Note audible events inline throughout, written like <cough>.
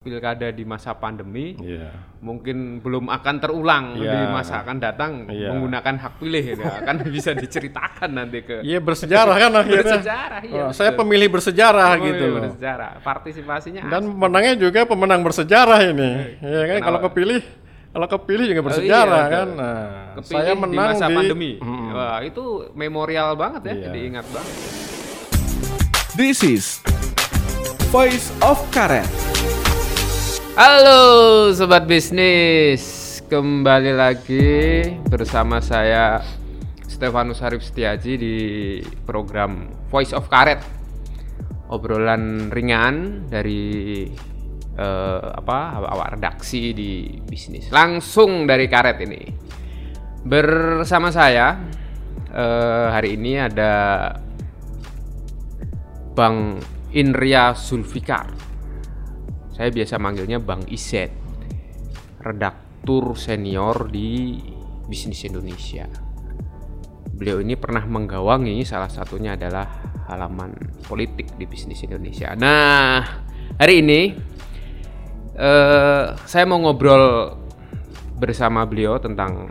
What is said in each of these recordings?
pilkada di masa pandemi Iya. mungkin belum akan terulang Iya. di masa akan datang Iya. menggunakan hak pilih gitu. akan <laughs> bisa diceritakan nanti ke Iya bersejarah kan akhirnya. bersejarah iya Oh, saya pemilih bersejarah Pemilih gitu loh. bersejarah partisipasinya Dan pemenangnya juga pemenang bersejarah ini. Iya kan Kenapa? kalau kepilih kalau kepilih juga Oh, bersejarah iya, kan. Nah, Kepilih saya di menang masa di pandemi Mm-mm. wah itu memorial banget ya Iya. diingat banget This is Voice of Karet. Halo sobat bisnis, kembali lagi bersama saya Stefanus Harif Setiaji di program Voice of Karet. Obrolan ringan dari eh, apa awak redaksi di bisnis langsung dari Karet ini. Bersama saya eh, hari ini ada Bang Indria Zulfikar saya biasa manggilnya Bang Iset redaktur senior di Bisnis Indonesia. Beliau ini pernah menggawangi salah satunya adalah halaman politik di Bisnis Indonesia. Nah hari ini eh, saya mau ngobrol bersama beliau tentang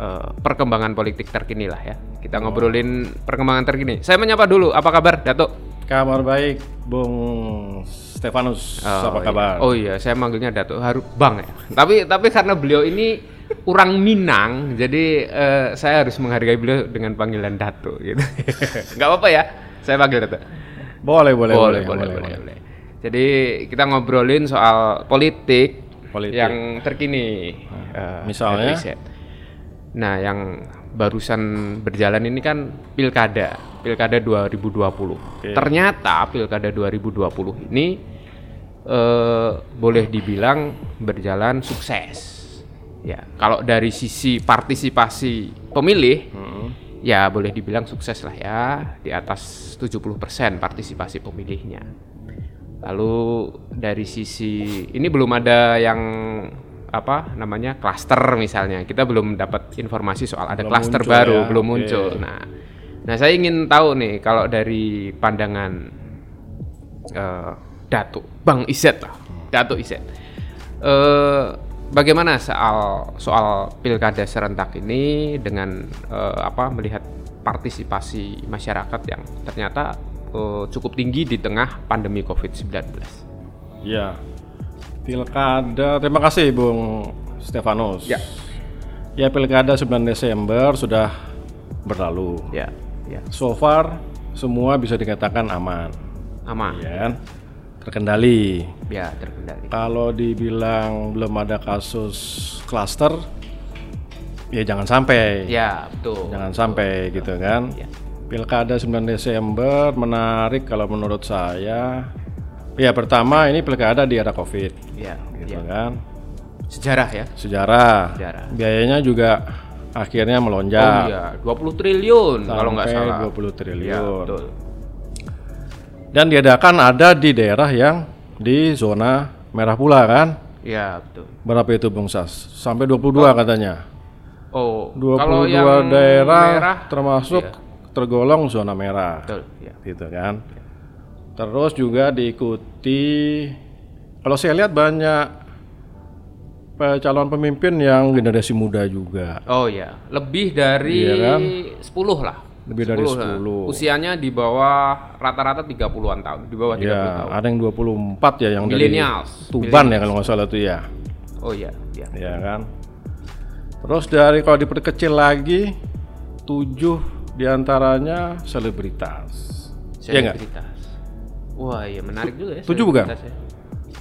eh, perkembangan politik terkini lah ya. Kita ngobrolin perkembangan terkini. Saya menyapa dulu apa kabar Datuk Kabar baik, Bung Stefanus. apa iya. kabar? Oh iya, saya manggilnya Datuk Haru Bang ya. tapi tapi karena beliau ini orang Minang, jadi eh, saya harus menghargai beliau dengan panggilan Datuk gitu. <laughs> Nggak apa-apa ya, saya panggil Datuk. Boleh, boleh, boleh, boleh, boleh, boleh. Jadi kita ngobrolin soal politik, Politik. yang terkini. eh, misalnya? Nah, yang barusan berjalan ini kan pilkada, pilkada 2020. Ternyata pilkada 2020 ini eh, boleh dibilang berjalan sukses. Ya, kalau dari sisi partisipasi pemilih, ya boleh dibilang sukses lah ya, di atas 70% partisipasi pemilihnya. Lalu dari sisi ini belum ada yang apa namanya klaster misalnya kita belum dapat informasi soal ada klaster baru ya, belum muncul. Nah, nah saya ingin tahu nih kalau dari pandangan eh, Datuk Bang Iset lah, Datuk Iset. Eh, bagaimana soal soal pilkada serentak ini dengan eh, apa melihat partisipasi masyarakat yang ternyata eh, cukup tinggi di tengah pandemi COVID-19. Iya. Pilkada, terima kasih Bung Stefanus. Ya. Ya pilkada 9 Desember sudah berlalu. Ya, ya, So far semua bisa dikatakan aman, aman. ya kan? Terkendali. Ya, terkendali. Kalau dibilang belum ada kasus klaster, ya jangan sampai. Ya, betul. Jangan sampai gitu kan. Ya. Pilkada 9 Desember menarik kalau menurut saya. Ya pertama ini pilkada di era Covid Ya, gitu ya. kan. Sejarah ya. Sejarah. Sejarah. Biayanya juga akhirnya Oh melonjak. iya, 20 triliun kalau nggak Sampai salah. 20 Ya, triliun. betul. Dan diadakan ada di daerah yang di zona merah pula kan. Ya, betul. Berapa itu Bung Sas? Sampai 22 katanya. Oh, 22 kalau yang daerah merah termasuk iya. tergolong zona merah. betul, ya. Gitu kan. Terus juga diikuti kalau saya lihat banyak calon pemimpin yang generasi muda juga. Oh ya, lebih dari Iya kan? 10 lah. Lebih dari lah. 10. Usianya di bawah rata-rata 30-an tahun, di bawah 30 Ya, tahun. ada yang 24 ya yang dari Millennials. Tuban ya kalau nggak salah tuh ya. Oh iya, iya. Ya kan. Terus dari kalau diperkecil lagi tujuh di antaranya selebritas. Ya nggak? Selebritas. Wah, iya menarik juga ya. Tujuh bukan? ya.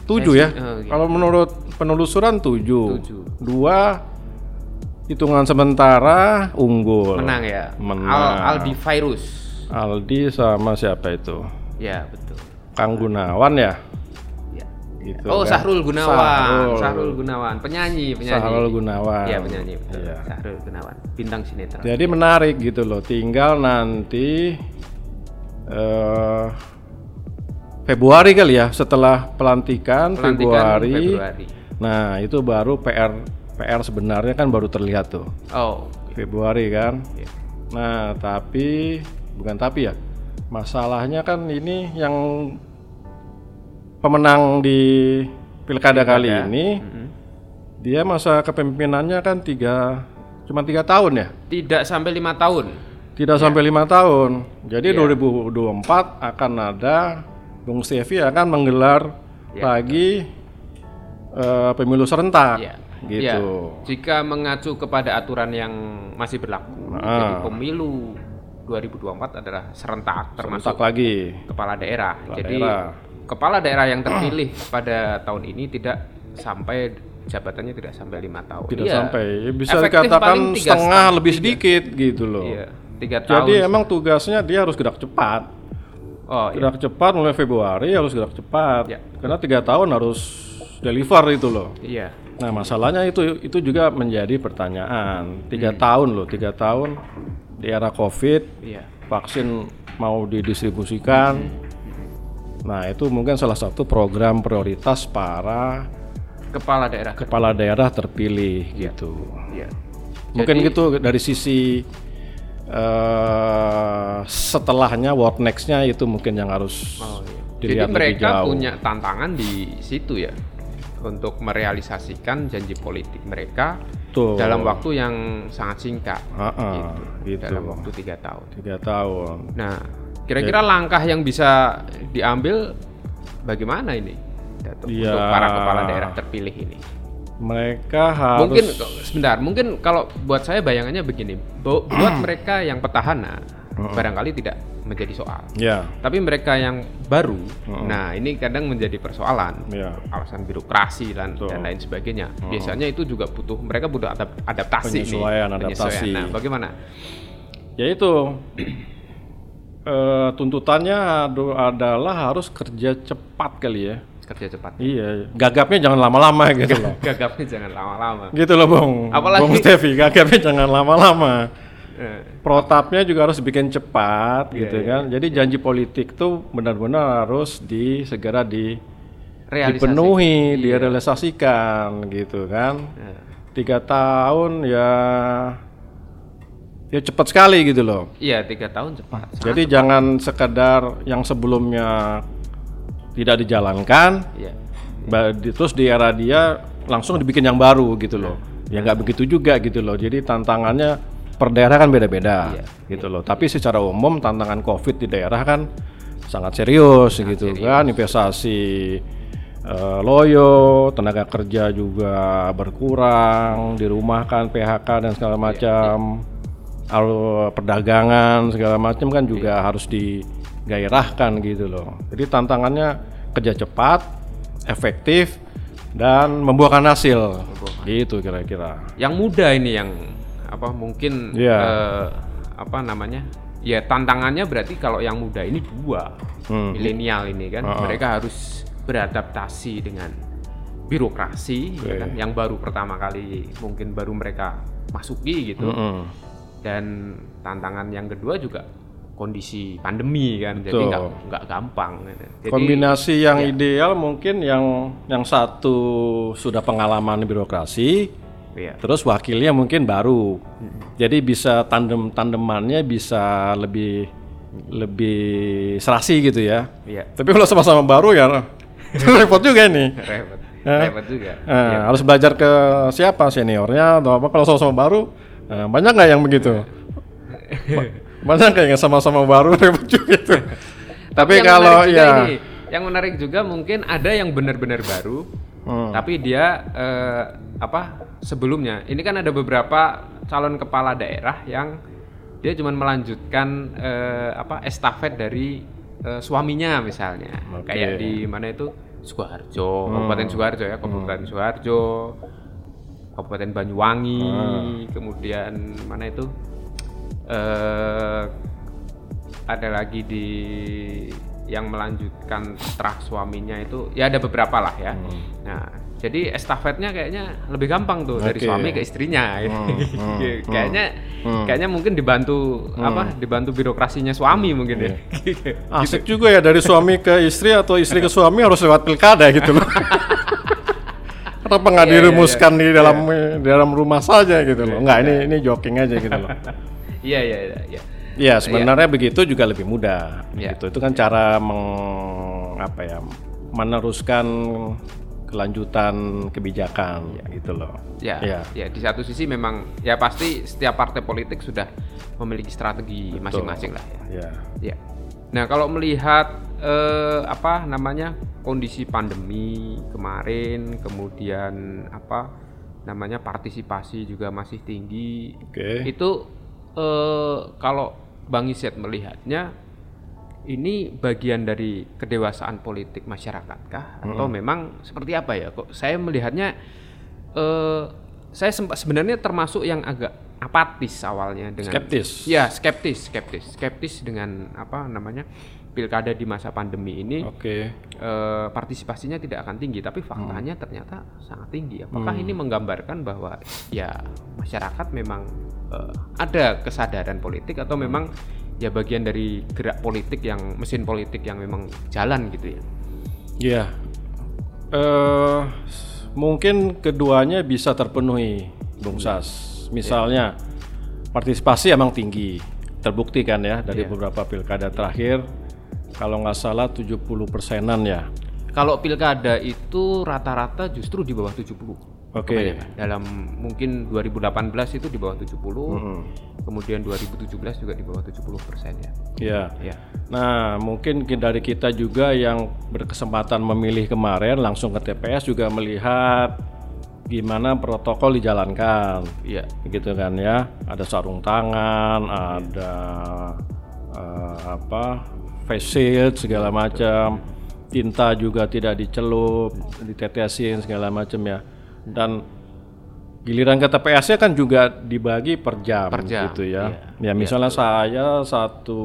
Tujuh ya. oh, gitu. Kalau menurut penelusuran tujuh. Tujuh. Dua hitungan sementara unggul. Menang ya. Menang. Al Aldi Virus. Aldi sama siapa itu? Ya, betul. Kang Gunawan ya. Ya. Gitu oh, kan. Sahrul Gunawan. Sahrul. Sahrul Gunawan, penyanyi, penyanyi. Sahrul Gunawan. Iya, penyanyi, betul. Iya. Sahrul Gunawan, bintang sinetron. Jadi menarik gitu loh. Tinggal nanti eh Februari kali ya setelah pelantikan, Pelantikan Februari. Februari. Nah, itu baru PR PR sebenarnya kan baru terlihat tuh. Oh, Februari kan. Iya. Nah, tapi bukan tapi ya. Masalahnya kan ini yang pemenang di pilkada kali Pilkada. ini dia masa kepemimpinannya kan tiga cuma tiga tahun ya Tidak sampai lima tahun. tidak sampai lima tahun jadi Iya. 2024 akan ada Bung Stevi akan menggelar Iya, lagi eh, pemilu serentak Iya. gitu Iya. Jika mengacu kepada aturan yang masih berlaku, jadi Ah. pemilu 2024 adalah serentak termasuk serentak lagi kepala daerah. Kepala jadi daerah. kepala daerah yang terpilih pada tahun ini tidak sampai jabatannya tidak sampai lima tahun. tidak Iya. sampai bisa dikatakan tiga setengah setengah- lebih tiga. sedikit gitu loh Iya, tiga tahun. jadi emang tugasnya dia harus gerak cepat oh iya. gerak cepat mulai Februari harus gerak cepat Ya. karena tiga tahun harus deliver itu loh Iya. nah masalahnya itu itu juga menjadi pertanyaan tiga Hmm. tahun loh tiga tahun di era covid Iya. vaksin mau didistribusikan nah itu mungkin salah satu program prioritas para Kepala daerah. kepala daerah terpilih gitu Iya. mungkin Jadi- gitu dari sisi eh setelahnya what next-nya itu mungkin yang harus Oh, iya. Jadi dilihat lebih mereka jauh. punya tantangan di situ ya untuk merealisasikan janji politik mereka Tuh. dalam waktu yang sangat singkat, Ah-ah, gitu. dalam waktu tiga tahun. tiga tahun. Nah, kira-kira langkah yang bisa diambil bagaimana ini Datuk, Iya. untuk para kepala daerah terpilih ini? Mereka harus Mungkin sebentar, mungkin kalau buat saya bayangannya begini, bu- <clears throat> buat mereka yang petahana barangkali tidak menjadi soal. ya, Tapi mereka yang baru, nah ini kadang menjadi persoalan. ya. Alasan birokrasi dan, Betul. dan lain sebagainya. Biasanya itu juga butuh mereka butuh adap- adaptasi nih. Penyesuaian, adaptasi. Nah, bagaimana? Ya itu <clears throat> eh, tuntutannya adalah harus kerja cepat kali ya. Kerja cepat. Iya, gagapnya jangan lama-lama <laughs> gitu loh. Gagapnya jangan lama-lama. gitu loh, Bung. Apalagi- Bung Stevi, gagapnya jangan lama-lama. Eh, Protapnya juga harus bikin cepat Iya, gitu iya. kan. Jadi janji politik tuh benar-benar harus di segera di realisasi. dipenuhi, Iya. direalisasikan gitu kan. Nah, Tiga tahun ya ya cepat sekali gitu loh. Iya, tiga tahun cepat. Jadi jangan sekedar yang sebelumnya tidak dijalankan, Iya. di- terus di era dia langsung dibikin yang baru gitu loh. Ya nggak begitu juga gitu loh. Jadi tantangannya per daerah kan beda-beda Iya. gitu loh. Tapi secara umum tantangan COVID di daerah kan sangat serius gitu kan. Investasi eh, loyo, tenaga kerja juga berkurang, dirumahkan PHK dan segala macam. Lalu perdagangan segala macam kan juga harus digairahkan gitu loh. Jadi tantangannya kerja cepat, efektif dan membuahkan hasil. Gitu kira-kira. Yang muda ini yang apa mungkin Iya. eh, apa namanya? Ya tantangannya berarti kalau yang muda ini dua Hmm. milenial ini kan Ha-ha. mereka harus beradaptasi dengan birokrasi ya Oke. kan yang baru pertama kali mungkin baru mereka masuki gitu Mm-mm. dan tantangan yang kedua juga kondisi pandemi kan jadi Betul. nggak nggak gampang jadi Kombinasi yang ya. ideal mungkin yang yang satu sudah pengalaman birokrasi, ya terus wakilnya mungkin baru. Jadi bisa tandem tandemannya bisa lebih lebih serasi gitu ya. ya Tapi kalau sama-sama baru ya <laughs> repot juga ini. repot Ya. repot juga Eh, Harus belajar ke siapa seniornya atau apa. Kalau sama-sama baru eh, banyak nggak yang begitu? <laughs> Ba- banyak yang sama-sama baru <laughs> repot juga itu. Tapi yang kalau ya ini, yang menarik juga mungkin ada yang benar-benar baru Hmm. tapi dia eh, apa sebelumnya ini kan ada beberapa calon kepala daerah yang dia cuma melanjutkan eh, apa estafet dari eh, suaminya misalnya Oke. kayak di mana itu Sukoharjo Hmm. Kabupaten Sukoharjo ya Kabupaten Sukoharjo Kabupaten Banyuwangi Hmm. kemudian mana itu eh ada lagi di yang melanjutkan setelah suaminya itu ya ada beberapa lah ya. Hmm. Nah, jadi estafetnya kayaknya lebih gampang tuh dari Oke. suami ke istrinya. Hmm, <laughs> hmm, kayaknya hmm. kayaknya mungkin dibantu apa? Dibantu birokrasinya suami mungkin ya. Iya. <laughs> asik juga ya dari suami ke istri atau istri ke suami harus lewat pilkada gitu loh. <laughs> Kenapa nggak Iya, iya, dirumuskan di dalam di dalam rumah saja gitu loh? Enggak, ini ini joking aja gitu loh. Iya iya iya. iya. Ya sebenarnya begitu juga lebih mudah. Iya. Gitu. Itu kan cara meng, apa ya meneruskan kelanjutan kebijakan gitu loh. Ya, Iya. ya di satu sisi memang ya pasti setiap partai politik sudah memiliki strategi masing-masing lah ya. Ya. Ya. Nah, kalau melihat eh, apa namanya kondisi pandemi kemarin, kemudian apa namanya partisipasi juga masih tinggi. Oke. Itu eh, kalau Bang Iset melihatnya ini bagian dari kedewasaan politik masyarakat kah atau memang seperti apa ya? Kok saya melihatnya eh saya sempat sebenarnya termasuk yang agak apatis awalnya dengan Skeptis. Ya, skeptis, skeptis, skeptis dengan apa namanya pilkada di masa pandemi ini Oke. eh, partisipasinya tidak akan tinggi, tapi faktanya ternyata sangat tinggi. Apakah ini menggambarkan bahwa ya masyarakat memang eh, ada kesadaran politik atau memang ya bagian dari gerak politik yang mesin politik yang memang jalan gitu ya? Iya. Eh mungkin keduanya bisa terpenuhi, Bung Sas. Misalnya partisipasi emang tinggi, terbukti kan ya dari Iya. beberapa pilkada terakhir. Kalau nggak salah 70 persenan ya. Kalau pilkada itu rata-rata justru di bawah 70. Oke. kebanyakan. Dalam mungkin 2018 itu di bawah 70, Mm-mm. kemudian 2017 juga di bawah 70 persen ya. Iya. Ya. Nah, mungkin ki- dari kita juga yang berkesempatan memilih kemarin langsung ke TPS juga melihat gimana protokol dijalankan. Iya. gitu kan ya ada sarung tangan ada eh, apa face shield segala macam tinta juga tidak dicelup ditetesin segala macam ya dan giliran ke TPS-nya kan juga dibagi per jam, Per jam, gitu ya iya. ya misalnya saya satu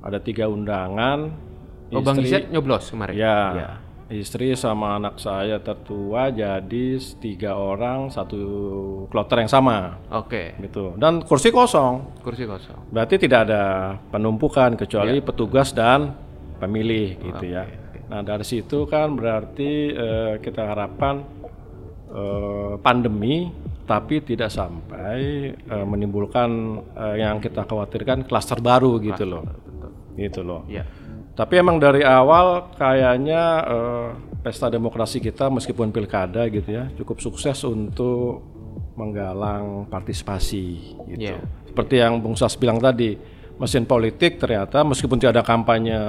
ada tiga undangan Oh, Bang istri- Iset nyoblos kemarin. Ya, Ya. Istri sama anak saya tertua jadi tiga orang satu kloter yang sama Oke. gitu. Dan kursi kosong. Kursi kosong. Berarti tidak ada penumpukan kecuali petugas dan pemilih gitu ya. Nah, dari situ kan berarti eh, kita harapkan eh, pandemi tapi tidak sampai eh, menimbulkan eh, yang kita khawatirkan klaster baru gitu loh. Gitu loh. Iya. Tapi emang dari awal kayaknya eh, pesta demokrasi kita meskipun pilkada gitu ya cukup sukses untuk menggalang partisipasi gitu. Iya. Seperti yang Bung Sas bilang tadi, mesin politik ternyata meskipun tidak ada kampanye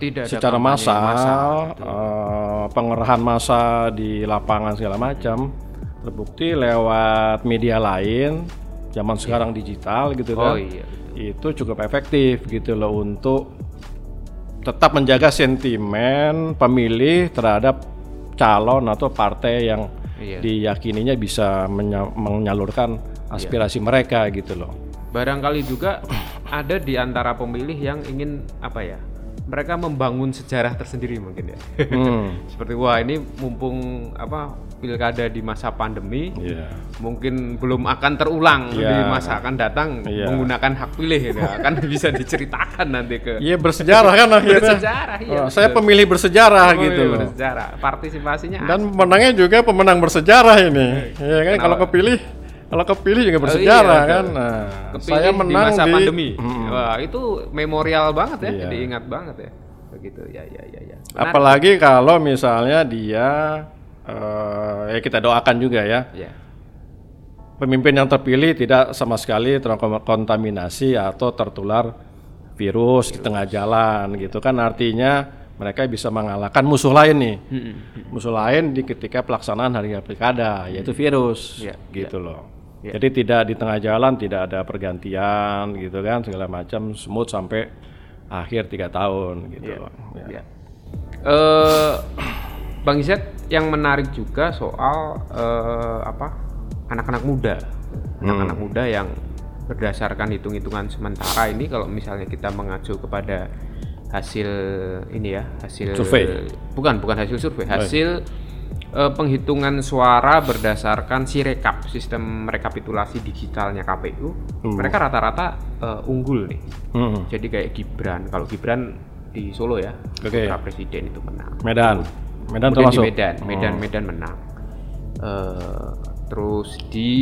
Tidak ada secara kampanye massal, massal. eh, pengerahan massa di lapangan segala macam terbukti lewat media lain zaman sekarang digital gitu Oh kan iya. itu cukup efektif gitu loh untuk tetap menjaga sentimen pemilih terhadap calon atau partai yang Iya. diyakininya bisa menya- menyalurkan aspirasi mereka gitu loh. Barangkali juga ada di antara pemilih yang ingin apa ya? Mereka membangun sejarah tersendiri mungkin ya. Hmm, <laughs> Seperti wah ini mumpung apa pilkada di masa pandemi iya. mungkin belum akan terulang di Iya. masa akan datang Iya. menggunakan hak pilih <laughs> ya kan bisa diceritakan nanti ke Iya bersejarah kan akhirnya. bersejarah iya Oh, saya pemilih bersejarah Oh, gitu iya, loh. bersejarah partisipasinya Dan pemenangnya juga pemenang bersejarah ini. Ya kan Kenapa? kalau kepilih kalau kepilih juga Oh, bersejarah iya, kan. Nah, Kepilih saya menang di masa di pandemi. Mm. Wah, itu memorial banget ya, Iya. diingat banget ya. Begitu. Ya, ya, ya, ya. Apalagi kalau misalnya dia eh, ya kita doakan juga ya. Ya. Pemimpin yang terpilih tidak sama sekali terkontaminasi atau tertular virus di tengah jalan gitu kan artinya mereka bisa mengalahkan musuh lain nih. Musuh lain di ketika pelaksanaan hari pilkada yaitu virus Iya, gitu loh. Iya. Jadi tidak di tengah jalan tidak ada pergantian gitu kan segala macam smooth sampai akhir tiga tahun gitu. Iya. loh. Ya. Ya. Eh, Bang Izet yang menarik juga soal eh, apa anak-anak muda, anak-anak muda yang berdasarkan hitung-hitungan sementara ini kalau misalnya kita mengacu kepada hasil ini ya hasil Survei. bukan bukan hasil survei. Hasil eh, penghitungan suara berdasarkan sirekap sistem rekapitulasi digitalnya KPU mereka rata-rata eh, unggul nih. Hmm. jadi kayak Gibran, kalau Gibran di Solo ya, putra presiden itu menang. Medan. Medan Kemudian termasuk. di Medan, Oh. Medan, Medan menang. Eh, terus di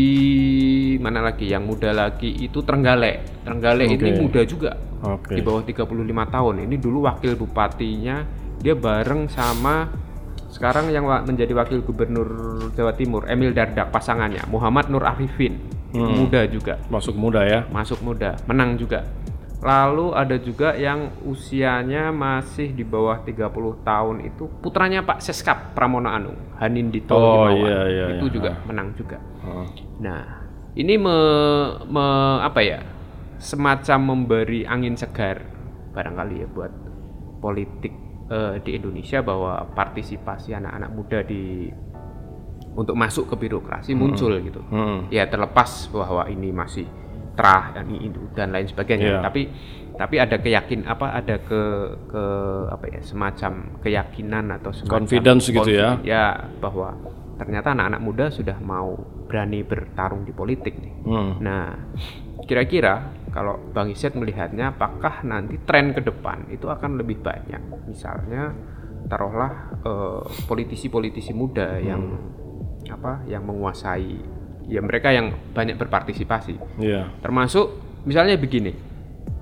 mana lagi? Yang muda lagi itu Trenggalek. Trenggalek ini Oke. muda juga, Oke. di bawah 35 tahun. Ini dulu wakil bupatinya dia bareng sama sekarang yang wa- menjadi wakil gubernur Jawa Timur Emil Dardak pasangannya Muhammad Nur Arifin muda juga Masuk muda ya. masuk muda menang juga lalu ada juga yang usianya masih di bawah 30 tahun itu putranya Pak Seskap Pramono Anung Hanindito Oh, Himawan. iya, iya, itu iya. juga menang juga Oh. Nah, ini me, me- apa ya? Semacam memberi angin segar barangkali ya buat politik eh, di Indonesia bahwa partisipasi anak-anak muda di untuk masuk ke birokrasi muncul gitu. Hmm. Ya terlepas bahwa ini masih terah dan ini itu dan lain sebagainya. Iya. Tapi tapi ada keyakin apa ada ke ke apa ya semacam keyakinan atau semacam Confidence gitu ya. ya bahwa ternyata anak-anak muda sudah mau berani bertarung di politik nih. Hmm. Nah, kira-kira kalau Bang Iset melihatnya apakah nanti tren ke depan itu akan lebih banyak misalnya taruhlah eh, politisi-politisi muda yang apa yang menguasai ya mereka yang banyak berpartisipasi Iya. termasuk misalnya begini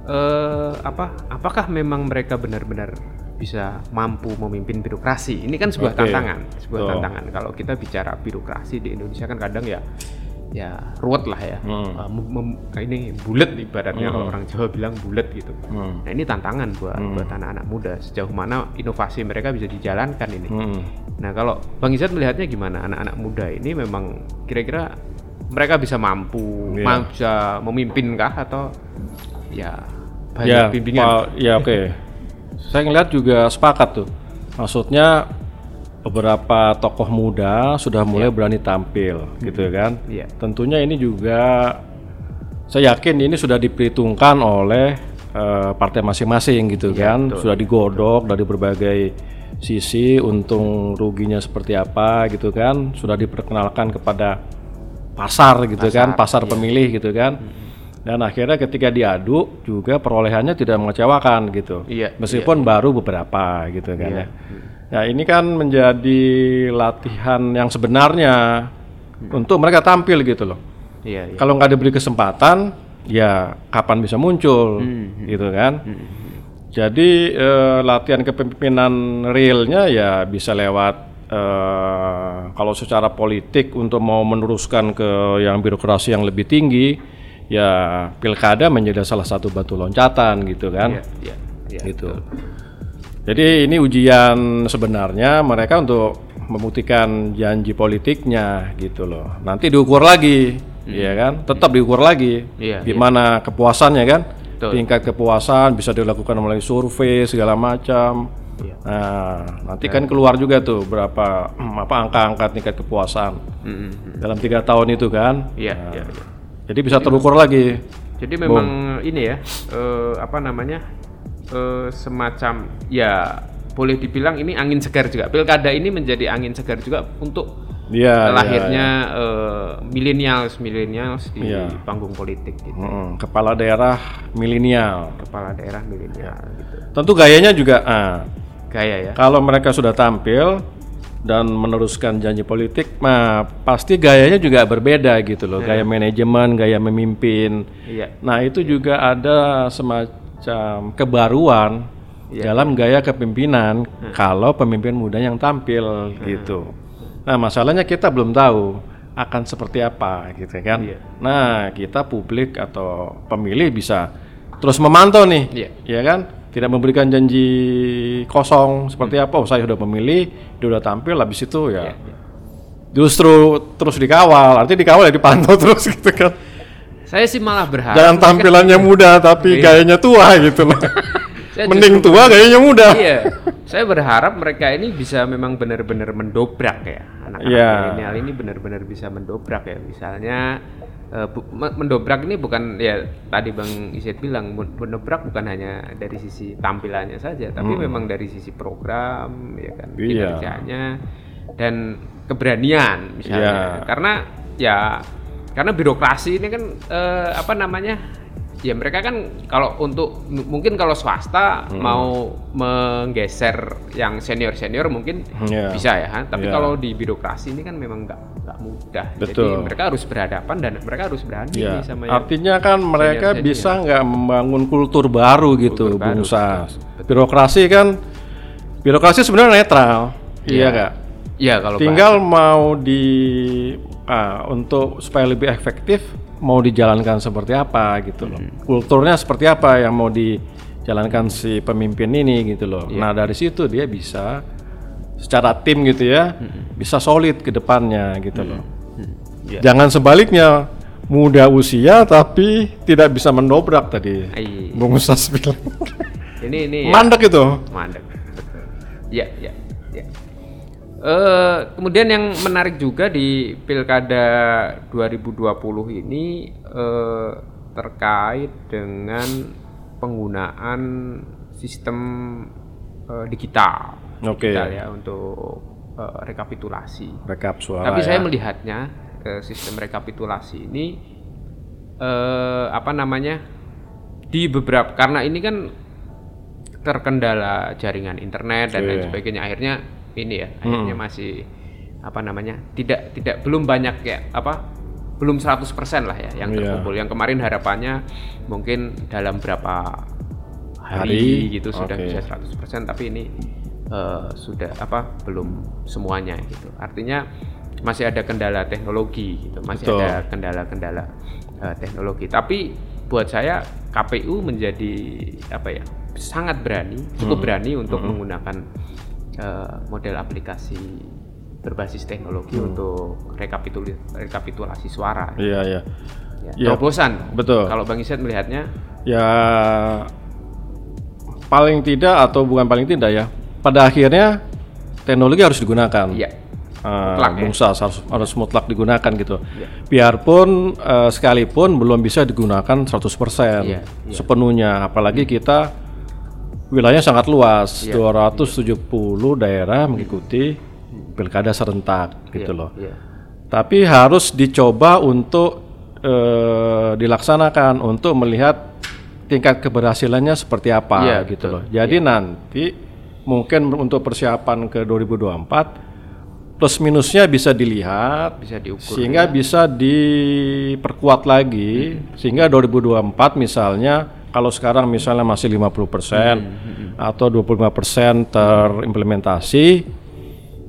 eh apa apakah memang mereka benar-benar bisa mampu memimpin birokrasi ini kan sebuah Oke. tantangan sebuah Betul. tantangan kalau kita bicara birokrasi di Indonesia kan kadang ya ya ruwet lah ya Hmm. Eh, mem- mem- ini bulat ibaratnya kalau orang Jawa bilang bulat gitu Hmm. nah ini tantangan buat buat anak-anak muda sejauh mana inovasi mereka bisa dijalankan ini Hmm. Nah, kalau Bang Izat melihatnya gimana? Anak-anak muda ini memang kira-kira mereka bisa mampu, Iya. ma- bisa memimpin kah atau ya banyak Ya, bimbingan? Ya oke. <laughs> Saya ngeliat juga sepakat tuh. Maksudnya beberapa tokoh muda sudah mulai berani tampil, gitu kan? Iya. Tentunya ini juga saya yakin ini sudah diperhitungkan oleh eh, partai masing-masing gitu kan, sudah digodok dari berbagai sisi untung ruginya seperti apa gitu kan, sudah diperkenalkan kepada pasar gitu kan, pasar pemilih gitu kan. Dan akhirnya ketika diadu juga perolehannya tidak mengecewakan gitu. Iya, Meskipun baru beberapa gitu kan ya. Nah, ini kan menjadi latihan yang sebenarnya untuk mereka tampil gitu loh. Iya, iya. Kalau nggak diberi kesempatan, ya kapan bisa muncul, Hmm, gitu kan? Jadi eh, latihan kepemimpinan realnya ya bisa lewat eh, kalau secara politik untuk mau meneruskan ke yang birokrasi yang lebih tinggi, ya pilkada menjadi salah satu batu loncatan gitu kan? Iya, iya, iya, gitu. betul. Jadi ini ujian sebenarnya mereka untuk membuktikan janji politiknya gitu loh. Nanti diukur lagi, ya kan? Tetap diukur lagi. Hmm. Iya, Gimana kepuasannya kan? Betul. Tingkat kepuasan bisa dilakukan melalui survei segala macam. Iya. Nah, nanti kan keluar juga tuh berapa apa angka-angka tingkat kepuasan Mm, mm, mm. dalam tiga tahun itu kan. Iya, iya, iya. Jadi bisa terukur lagi. Jadi memang ini ya, eh, apa namanya, eh, semacam ya boleh dibilang ini angin segar juga. Pilkada ini menjadi angin segar juga untuk Iya. lahirnya eh, millennials millennials di Iya. panggung politik gitu. Mm, kepala daerah milenial. Kepala daerah milenial gitu. Tentu gayanya juga ah, Gaya ya. Kalau mereka sudah tampil dan meneruskan janji politik, mah pasti gayanya juga berbeda gitu loh. Gaya manajemen, gaya memimpin. Iya. Nah itu juga ada semacam kebaruan dalam gaya kepemimpinan kalau pemimpin muda yang tampil gitu. Nah masalahnya kita belum tahu akan seperti apa gitu kan. Iya. Nah kita publik atau pemilih bisa terus memantau nih, Iya. ya kan? Tidak memberikan janji kosong seperti apa. Oh saya sudah memilih, dia sudah tampil, habis itu ya justru terus dikawal. Artinya dikawal ya dipantau <laughs> terus gitu kan. Saya sih malah berharap. Jangan tampilannya muda tapi gayanya tua gitu loh. <laughs> Mending tua gayanya muda. Iya. Saya berharap mereka ini bisa memang benar-benar mendobrak ya. Anak-anak Iya. milenial ini benar-benar bisa mendobrak ya. Misalnya me- mendobrak ini bukan ya tadi Bang Iset bilang men- mendobrak bukan hanya dari sisi tampilannya saja, tapi memang dari sisi program ya kan Hmm. Iya. kinerjanya dan keberanian misalnya. Iya. Karena ya karena birokrasi ini kan eh, apa namanya? Ya mereka kan kalau untuk mungkin kalau swasta Hmm. mau menggeser yang senior senior mungkin Iya. bisa ya, tapi Iya. kalau di birokrasi ini kan memang nggak nggak mudah. Jadi Betul. mereka harus berhadapan dan mereka harus berani Ya, nih sama yang artinya kan mereka senior-senior. bisa nggak membangun kultur baru gitu, Kultur baru, Bung Sas. Birokrasi kan, birokrasi sebenarnya netral, iya Iya. nggak? Iya kalau Tinggal mau di ah, untuk supaya lebih efektif mau dijalankan seperti apa gitu loh. Hmm. Kulturnya seperti apa yang mau dijalankan si pemimpin ini gitu loh. Iya. Nah, dari situ dia bisa secara tim gitu ya, Hmm. bisa solid ke depannya gitu loh. Iya. Jangan sebaliknya muda usia tapi tidak bisa mendobrak tadi. Bung Ustaz bilang. ini ini ya. Mandek itu. Mandek. Betul. Iya, iya, Eh, kemudian yang menarik juga di Pilkada 2020 ini eh, terkait dengan penggunaan sistem eh, digital. Oke. Digital ya untuk eh, rekapitulasi. Rekap suara. Tapi ya. saya melihatnya eh, sistem rekapitulasi ini eh, apa namanya di beberapa karena ini kan terkendala jaringan internet dan lain sebagainya akhirnya ini ya akhirnya masih apa namanya tidak tidak belum banyak ya apa belum 100% lah ya yang Iya. terkumpul yang kemarin harapannya mungkin dalam berapa hari, Hari, gitu sudah oke. bisa 100% tapi ini eh, sudah apa belum semuanya gitu artinya masih ada kendala teknologi gitu masih Betul. ada kendala-kendala eh, teknologi tapi buat saya KPU menjadi apa ya sangat berani cukup Hmm. berani untuk menggunakan eh, model aplikasi berbasis teknologi untuk rekapitulasi rekapitulasi suara Iya, iya. ya, Ya, terobosan betul. kalau Bang Iset melihatnya Ya paling tidak atau bukan paling tidak ya. Pada akhirnya teknologi harus digunakan. ya Uh, Mutlak ya. Harus harus mutlak digunakan gitu. Iya. Biarpun uh, sekalipun belum bisa digunakan 100% Iya, iya. sepenuhnya, apalagi kita wilayahnya sangat luas, Iya, 270 daerah mengikuti pilkada serentak gitu loh. Iya. Tapi harus dicoba untuk eh, dilaksanakan untuk melihat tingkat keberhasilannya seperti apa Iya, gitu betul. loh. Jadi nanti mungkin untuk persiapan ke 2024 plus minusnya bisa dilihat bisa diukur sehingga bisa diperkuat lagi sehingga 2024 misalnya kalau sekarang misalnya masih 50% atau 25% terimplementasi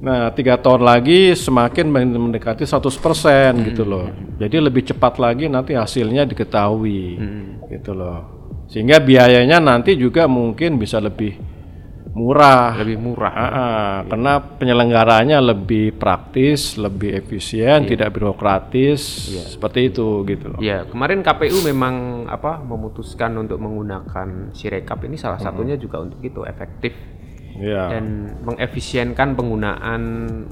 nah tiga tahun lagi semakin men- mendekati 100% gitu loh. jadi lebih cepat lagi nanti hasilnya diketahui gitu loh. Sehingga biayanya nanti juga mungkin bisa lebih murah lebih murah Ah, ah, karena penyelenggaranya lebih praktis, lebih efisien, tidak birokratis, seperti itu gitu loh. Ya, kemarin KPU memang apa memutuskan untuk menggunakan Sirekap ini salah satunya juga untuk itu efektif Iya. dan mengefisienkan penggunaan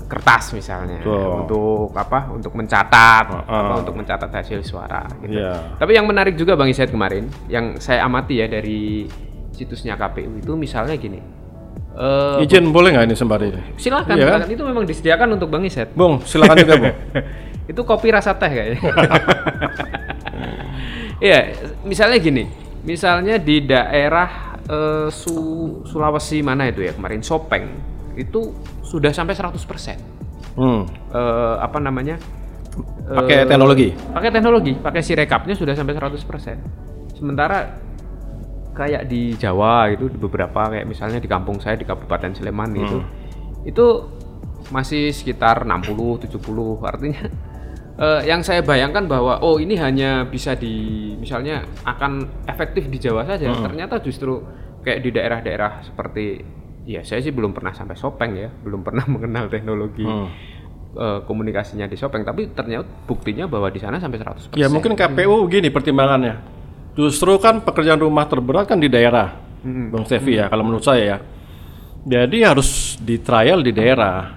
kertas misalnya Betul. untuk apa? Untuk mencatat, Heeh. apa, untuk mencatat hasil suara. Gitu. Iya. Tapi yang menarik juga Bang Iset kemarin, yang saya amati ya dari situsnya KPU itu misalnya gini. Eh, Izin boleh nggak ini sembari ini? silakan, Iya kan? silakan. itu memang disediakan untuk Bang Iset. Bung, silakan juga bung. <laughs> itu kopi rasa teh kayaknya. <laughs> Iya, misalnya gini, misalnya di daerah eh, Su- Sulawesi mana itu ya kemarin Sopeng itu sudah sampai 100% Hmm. Eh, apa namanya? Pakai Eh, teknologi. Pakai teknologi, pakai si rekapnya sudah sampai 100%. Sementara kayak di Jawa itu di beberapa kayak misalnya di kampung saya di Kabupaten Sleman itu itu masih sekitar 60 70 artinya <laughs> eh, yang saya bayangkan bahwa oh ini hanya bisa di misalnya akan efektif di Jawa saja. Ternyata justru kayak di daerah-daerah seperti ya saya sih belum pernah sampai Sopeng ya. Belum pernah <laughs> mengenal teknologi eh, komunikasinya di Sopeng. Tapi ternyata buktinya bahwa di sana sampai 100% Ya mungkin KPU gini pertimbangannya. Justru kan pekerjaan rumah terberat kan di daerah, Bang Stevi ya. Kalau menurut saya ya. Jadi harus di trial di daerah.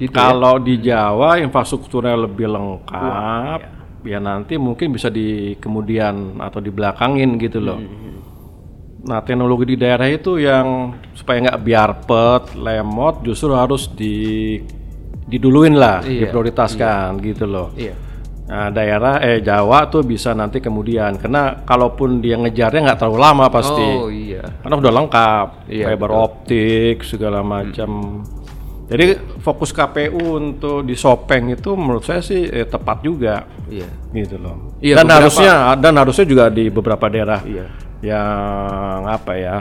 Gitu ya? Kalau di Jawa infrastrukturnya lebih lengkap, ya nanti mungkin bisa di kemudian atau di belakangin gitu loh. Nah teknologi di daerah itu yang supaya nggak biarpet, lemot, justru harus di diduluin lah, Iya, diprioritaskan gitu loh. iya Nah, daerah eh Jawa tuh bisa nanti kemudian karena kalaupun dia ngejarnya nggak terlalu lama pasti. oh iya Karena udah lengkap, Iya, fiber optik segala macam. Jadi fokus KPU untuk di Sopeng itu menurut saya sih eh, tepat juga iya gitu loh. Iya, dan beberapa- harusnya dan harusnya juga di beberapa daerah iya yang apa ya?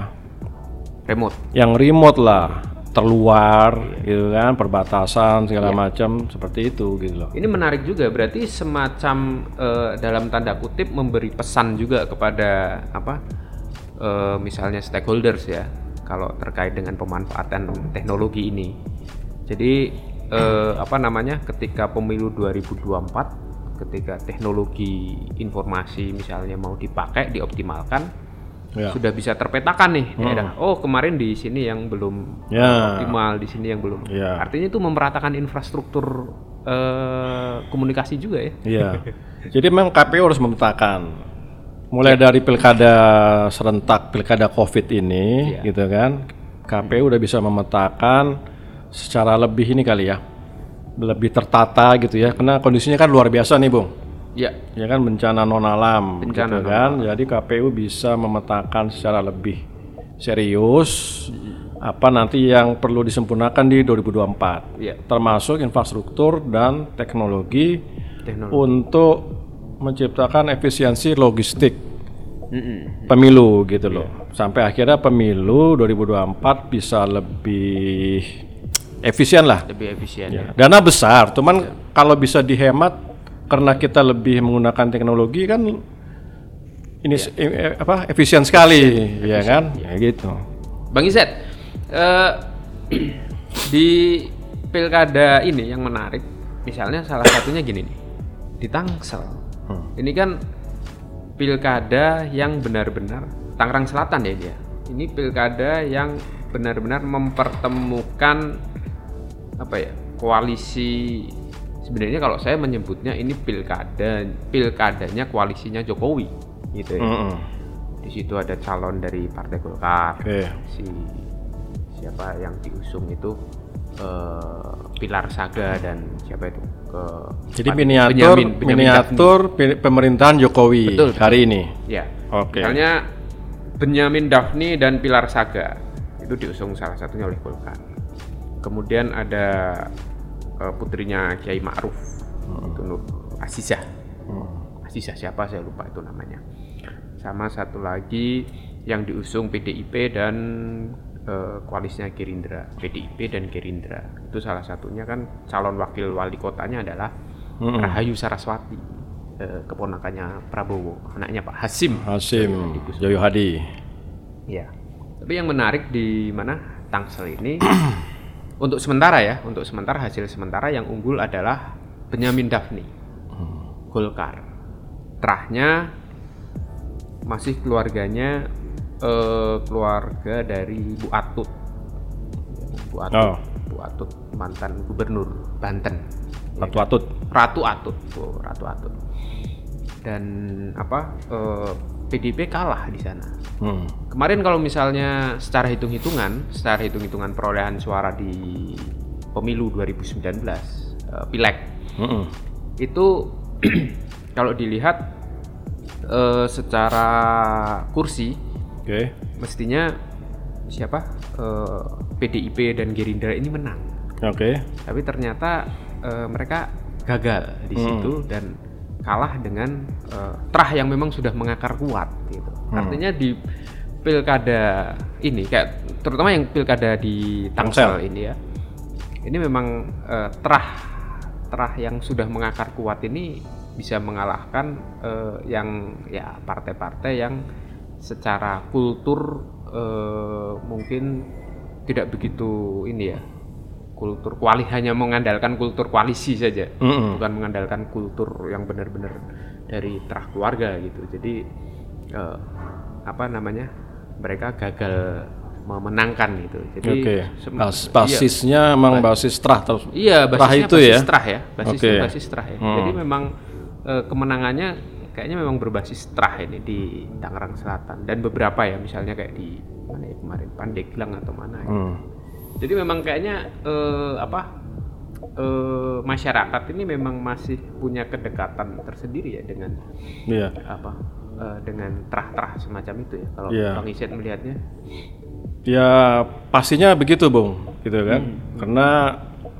remote Yang remote lah. Terluar gitu kan, perbatasan segala Iya. macam seperti itu gitu loh. Ini menarik juga, berarti semacam eh, dalam tanda kutip memberi pesan juga kepada apa, eh, misalnya stakeholders ya, kalau terkait dengan pemanfaatan teknologi ini. Jadi eh, apa namanya, ketika pemilu 2024, ketika teknologi informasi misalnya mau dipakai, dioptimalkan, Ya. sudah bisa terpetakan nih daerah. Oh kemarin di sini yang belum Ya. optimal, di sini yang belum. Ya. Artinya itu memeratakan infrastruktur eh, komunikasi juga ya. Iya. <laughs> Jadi memang KPU harus memetakan mulai dari pilkada serentak, pilkada Covid ini Iya. gitu kan. KPU udah bisa memetakan secara lebih ini kali ya. Lebih tertata gitu ya. Karena kondisinya kan luar biasa nih, Bung. Ya, Ya kan bencana non alam Bencana gitu kan. Jadi KPU bisa memetakan secara lebih serius apa nanti yang perlu disempurnakan di 2024. Iya. Termasuk infrastruktur dan teknologi teknologi. untuk menciptakan efisiensi logistik Mm-mm. pemilu gitu loh. Sampai akhirnya pemilu 2024 bisa lebih efisien lah. Lebih efisien ya. Dana besar, cuman kalau bisa dihemat karena kita lebih menggunakan teknologi kan ini eh, eh, apa efisien sekali, ya kan? Ya gitu. Bang Izet, eh, <clears throat> di pilkada ini yang menarik, misalnya salah satunya gini nih, di Tangsel. Ini kan pilkada yang benar-benar Tangerang Selatan ya dia. Ini pilkada yang benar-benar mempertemukan apa ya koalisi sebenarnya kalau saya menyebutnya ini pilkada pilkadanya koalisinya Jokowi gitu ya. Mm-mm. Di situ ada calon dari Partai Golkar. Oke. Si siapa yang diusung itu eh, Pilar Saga dan siapa itu ke Jadi miniatur Benyamin- Benyamin miniatur pi- pemerintahan Jokowi Betul, hari ini. Ya. Oke. Misalnya Benyamin Daphni dan Pilar Saga itu diusung salah satunya oleh Golkar. Kemudian ada eh, putrinya Kiai Ma'ruf itu Nur Asisah. Asisah siapa saya lupa itu namanya. Sama satu lagi yang diusung PDIP dan eh, koalisinya Gerindra, PDIP dan Gerindra. Itu salah satunya kan calon wakil wali kotanya adalah Mm-mm. Rahayu Saraswati, eh, keponakannya Prabowo, anaknya Pak Hasim. Hasim Joyo Hadi. Iya. Tapi yang menarik di mana Tangsel ini <clears throat> untuk sementara ya, untuk sementara hasil sementara yang unggul adalah Benyamin Daphni, Golkar. Terahnya masih keluarganya eh, keluarga dari Bu Atut. Bu Atut, Oh. Bu Atut mantan gubernur Banten. Ratu Atut. Ratu Atut, Bu Ratu Atut. Dan apa? eh, PDIP kalah di sana. Hmm. Kemarin kalau misalnya secara hitung-hitungan, secara hitung-hitungan perolehan suara di pemilu 2019 eh, pileg Mm-mm. itu <clears throat> kalau dilihat eh, secara kursi Oke. mestinya siapa Eh, PDIP dan Gerindra ini menang, Oke. tapi ternyata eh, mereka gagal di Hmm. situ dan kalah dengan eh, terah yang memang sudah mengakar kuat gitu. Hmm. Artinya di pilkada ini kayak terutama yang pilkada di Tangsel ini ya. Ini memang eh, terah terah yang sudah mengakar kuat ini bisa mengalahkan eh, yang ya partai-partai yang secara kultur eh, mungkin tidak begitu ini ya kultur kuali hanya mengandalkan kultur koalisi saja Mm-mm. bukan mengandalkan kultur yang benar-benar dari terah keluarga gitu jadi eh, apa namanya mereka gagal memenangkan gitu jadi sem- Bas- iya. basisnya emang basis terah terus. Iya, Terah basisnya itu basis ya? terah ya, basisnya Oke. basis terah ya. Hmm. Jadi memang eh, kemenangannya kayaknya memang berbasis terah ini di Tangerang Selatan dan beberapa ya, misalnya kayak di mana ya kemarin Pandeglang atau mana. ya. Hmm. Jadi memang kayaknya eh, apa eh, masyarakat ini memang masih punya kedekatan tersendiri ya dengan Iya. apa eh, dengan terah-terah semacam itu ya. Kalau Iya. Bang Iset melihatnya, Ya pastinya begitu, Bung, gitu kan? Hmm. Karena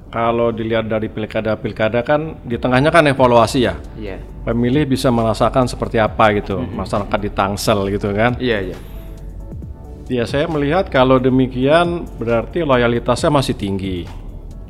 kalau dilihat dari pilkada-pilkada kan di tengahnya kan evaluasi ya. iya, Pemilih bisa merasakan seperti apa gitu, masyarakat di Tangsel gitu kan. iya, iya, Ya saya melihat kalau demikian berarti loyalitasnya masih tinggi.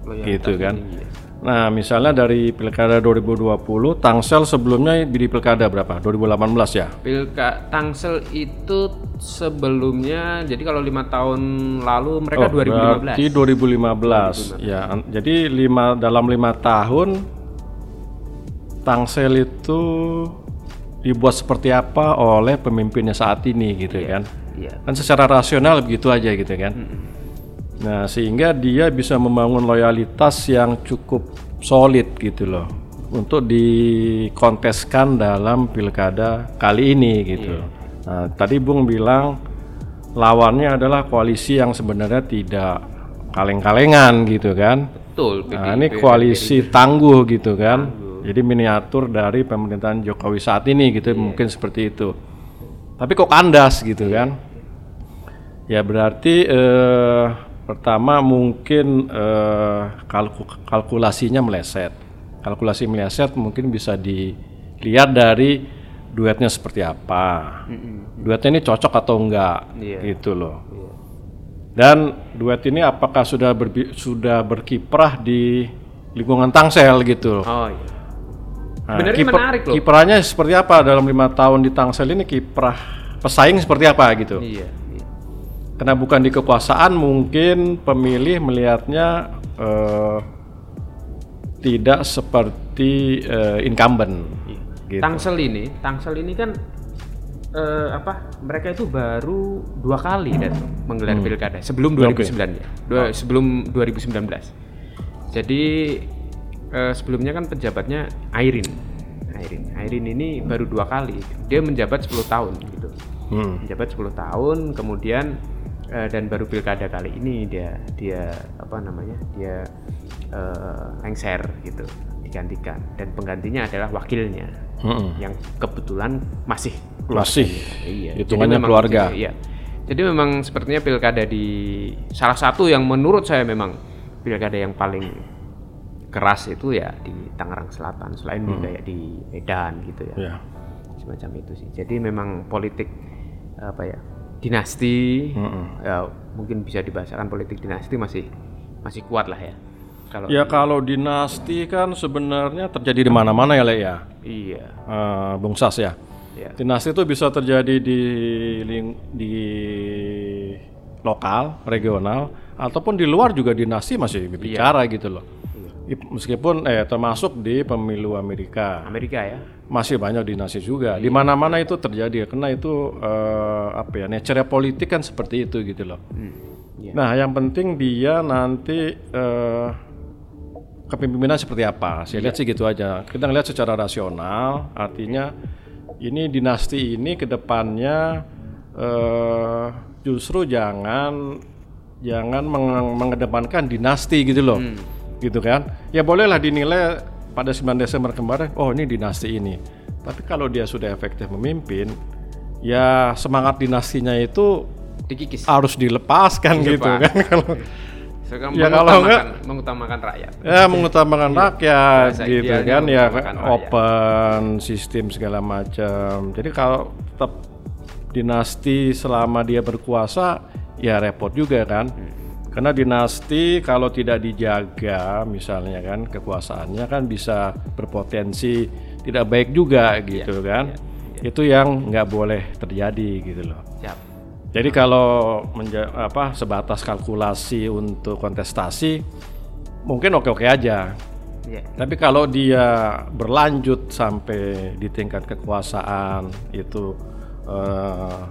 Loyalitas gitu kan. tinggi ya. Nah, misalnya dari Pilkada 2020, Tangsel sebelumnya di Pilkada berapa? 2018 ya? Pilka Tangsel itu sebelumnya jadi kalau lima tahun lalu mereka Oh, 2015. Berarti 2015. Ya, an- jadi lima dalam lima tahun Tangsel itu dibuat seperti apa oleh pemimpinnya saat ini gitu kan? Iya. Kan secara rasional begitu aja gitu kan? Nah, sehingga dia bisa membangun loyalitas yang cukup solid gitu loh untuk dikonteskan dalam pilkada kali ini gitu. Nah, tadi Bung bilang lawannya adalah koalisi yang sebenarnya tidak kaleng-kalengan gitu kan. Betul. Nah, ini koalisi tangguh gitu kan. Jadi miniatur dari pemerintahan Jokowi saat ini gitu mungkin seperti itu. Tapi kok kandas gitu kan? Ya berarti eh, pertama mungkin eh, kalku- kalkulasinya meleset. Kalkulasi meleset mungkin bisa dilihat dari duetnya seperti apa. Duetnya ini cocok atau enggak Iya. gitu loh. Dan duet ini apakah sudah berbi- sudah berkiprah di lingkungan Tangsel gitu loh. Oh iya. Nah, Sebenarnya kiper- menarik loh. Kiprahnya seperti apa dalam lima tahun di Tangsel ini kiprah pesaing seperti apa gitu? Iya. Karena bukan di kekuasaan mungkin pemilih melihatnya eh, tidak seperti eh, incumbent. Gitu. Tangsel ini, Tangsel ini kan eh, apa? Mereka itu baru dua kali dan menggelar pilkada sebelum Hmm. Oke. 2009 ya. Dua- sebelum 2019. Jadi eh, sebelumnya kan pejabatnya Airin. Airin. Airin ini baru dua kali. Dia menjabat 10 tahun gitu. Hmm. Menjabat 10 tahun kemudian eh, dan baru pilkada kali ini dia dia apa namanya? Dia eh, lengser gitu, digantikan dan penggantinya adalah wakilnya Mm-mm. yang kebetulan masih Masih Iya. hitungannya memang- keluarga. Iya. Jadi memang sepertinya pilkada di salah satu yang menurut saya memang pilkada yang paling keras itu ya di Tangerang Selatan selain di kayak di Medan gitu ya. Ya. Semacam itu sih. Jadi memang politik apa ya? Dinasti ya, mungkin bisa dibahasakan politik dinasti masih masih kuat lah ya. Kalau Ya kalau dinasti kan sebenarnya terjadi di mana-mana ya Le ya. iya. Eh, Bung Sas ya. Ya. Dinasti itu bisa terjadi di ling- di lokal, regional, ataupun di luar juga dinasti masih bicara gitu loh. I- Meskipun eh termasuk di pemilu Amerika Amerika ya. Masih banyak dinasti juga. Di mana-mana itu terjadi karena itu eh, apa ya nature politik kan seperti itu gitu loh. Iya. Nah, yang penting dia nanti eh, kepemimpinan seperti apa. Saya lihat sih gitu aja. Kita ngelihat secara rasional, artinya ini dinasti ini ke depannya eh, justru jangan jangan meng- mengedepankan dinasti gitu loh. Gitu kan. Ya bolehlah dinilai pada 9 Desember kemarin, oh ini dinasti ini. Tapi kalau dia sudah efektif memimpin, ya semangat dinastinya itu Dikikis. harus dilepaskan gitu kan <laughs> kalau Sekarang Ya, kalau mengutamakan, mengutamakan rakyat. ya mengutamakan rakyat Bahasa gitu kan ya rakyat. open sistem segala macam jadi kalau tetap dinasti selama dia berkuasa ya repot juga kan Hmm. Karena dinasti kalau tidak dijaga misalnya kan kekuasaannya kan bisa berpotensi tidak baik juga Iya, gitu kan itu yang nggak boleh terjadi gitu loh Siap. jadi kalau menja- apa sebatas kalkulasi untuk kontestasi mungkin oke-oke aja. Iya. Tapi kalau dia berlanjut sampai di tingkat kekuasaan itu eh,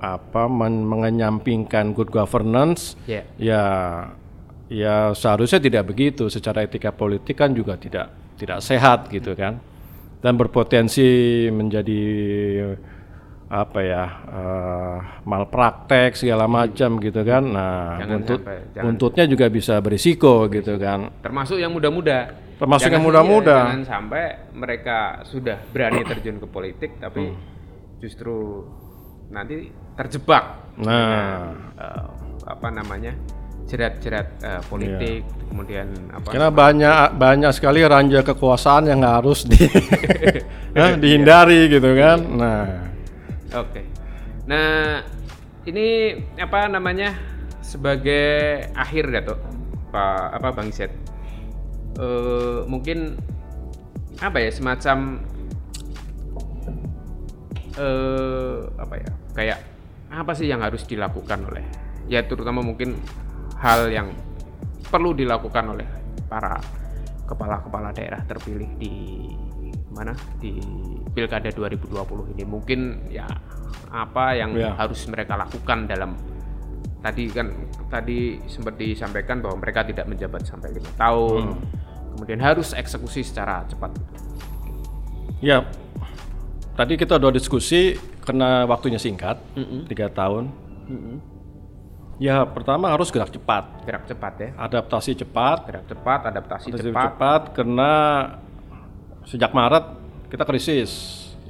apa men- mengenyampingkan good governance Iya. ya ya seharusnya tidak begitu secara etika politik kan juga tidak tidak sehat gitu kan dan berpotensi menjadi apa ya eh, malpraktek segala macam gitu kan nah Jangan buntut sampai, jangan. buntutnya juga bisa berisiko gitu kan Termasuk yang muda-muda. Termasuk yang Jangan- muda-muda. iya, Jangan sampai mereka sudah berani terjun ke politik tapi Hmm. justru nanti terjebak Nah. dengan, eh, apa namanya? jerat-jerat eh, politik kemudian apa Karena banyak banyak sekali ranja kekuasaan yang harus di <laughs> ya, dihindari gitu kan. Nah, Oke. Nah, ini apa namanya sebagai akhir Dato Pak apa Bang Iset Eh, mungkin apa ya semacam eh apa ya kayak apa sih yang harus dilakukan oleh ya terutama mungkin hal yang perlu dilakukan oleh para kepala-kepala daerah terpilih di mana? Di pilkada 2020 ini. Mungkin ya apa yang Ya. harus mereka lakukan dalam tadi kan tadi sempat disampaikan bahwa mereka tidak menjabat sampai lima tahun. Kemudian harus eksekusi secara cepat. Ya, tadi kita udah diskusi karena waktunya singkat, tiga tahun. Ya, pertama harus gerak cepat, gerak cepat ya. Adaptasi cepat, gerak cepat adaptasi adaptasi cepat. cepat karena sejak Maret kita krisis.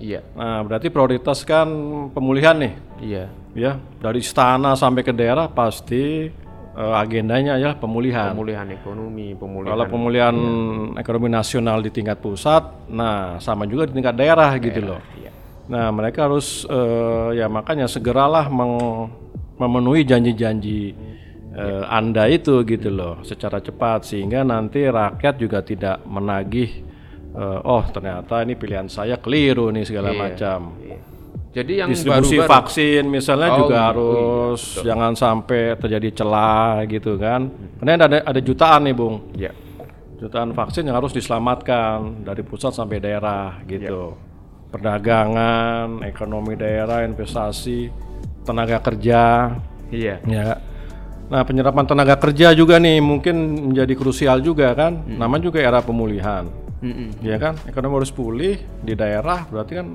iya. Nah, berarti prioritas kan pemulihan nih, iya. Ya dari istana sampai ke daerah pasti eh, agendanya ya pemulihan. pemulihan ekonomi pemulihan Kalau pemulihan ekonomi nasional di tingkat pusat, nah sama juga di tingkat daerah, gitu loh. iya Nah, mereka harus eh, ya makanya segeralah meng- memenuhi janji-janji eh, Anda itu gitu loh secara cepat sehingga nanti rakyat juga tidak menagih eh, oh ternyata ini pilihan saya keliru nih segala macam. Iya. Jadi yang Distribusi baru-baru vaksin misalnya Oh, juga iya, harus jangan sampai terjadi celah gitu kan. Karena ada ada jutaan nih, Bung. ya jutaan vaksin yang harus diselamatkan dari pusat sampai daerah gitu. Iya. Perdagangan, ekonomi daerah, investasi, tenaga kerja, iya ya. Nah, penyerapan tenaga kerja juga nih mungkin menjadi krusial juga kan. Hmm. Namanya juga era pemulihan. Mm-mm. Ya kan? Ekonomi harus pulih di daerah berarti kan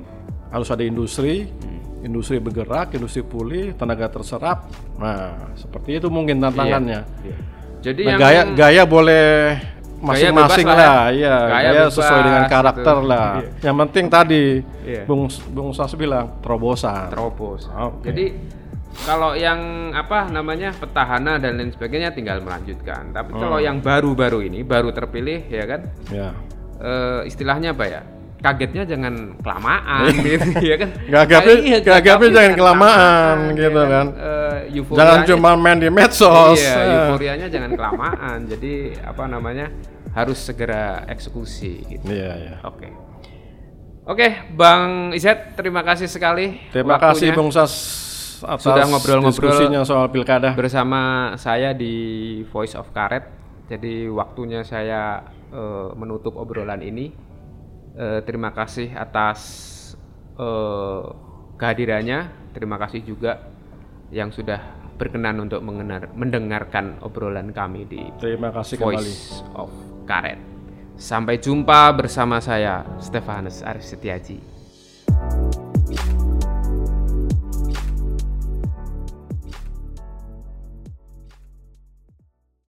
harus ada industri, Hmm. industri bergerak, industri pulih, tenaga terserap. Nah, seperti itu mungkin tantangannya. Iya. jadi Nah, yang gaya gaya boleh masing-masing lah lah, ya. iya. Gaya Gaya, sesuai bebas dengan karakter gitu. lah. Iya. Yang penting tadi Iya. Bung Bung Sas bilang terobosan. terobos Oke. jadi kalau yang apa namanya petahana dan lain sebagainya tinggal melanjutkan tapi kalau Hmm. yang baru-baru ini baru terpilih ya kan ya. eh, istilahnya apa ya kagetnya jangan kelamaan <laughs> gitu ya kan Gagapnya- Iya, gagapnya jangan kelamaan, ya gitu kan. Eh, euforianya- Jangan cuma main di medsos. iya Eh. euforianya jangan kelamaan jadi apa namanya harus segera eksekusi gitu Iya, iya. oke oke bang Iset terima kasih sekali Terima waktunya. kasih Bung Sas atas Sudah ngobrol-ngobrol. diskusinya soal pilkada. bersama saya di Voice of Karet. Jadi waktunya saya eh, menutup obrolan ini. Eh, terima kasih atas eh, kehadirannya. Terima kasih juga yang sudah berkenan untuk mengenar- mendengarkan obrolan kami di Terima kasih kembali. Voice of Karet. Sampai jumpa bersama saya Stefanus Arif Setiaji.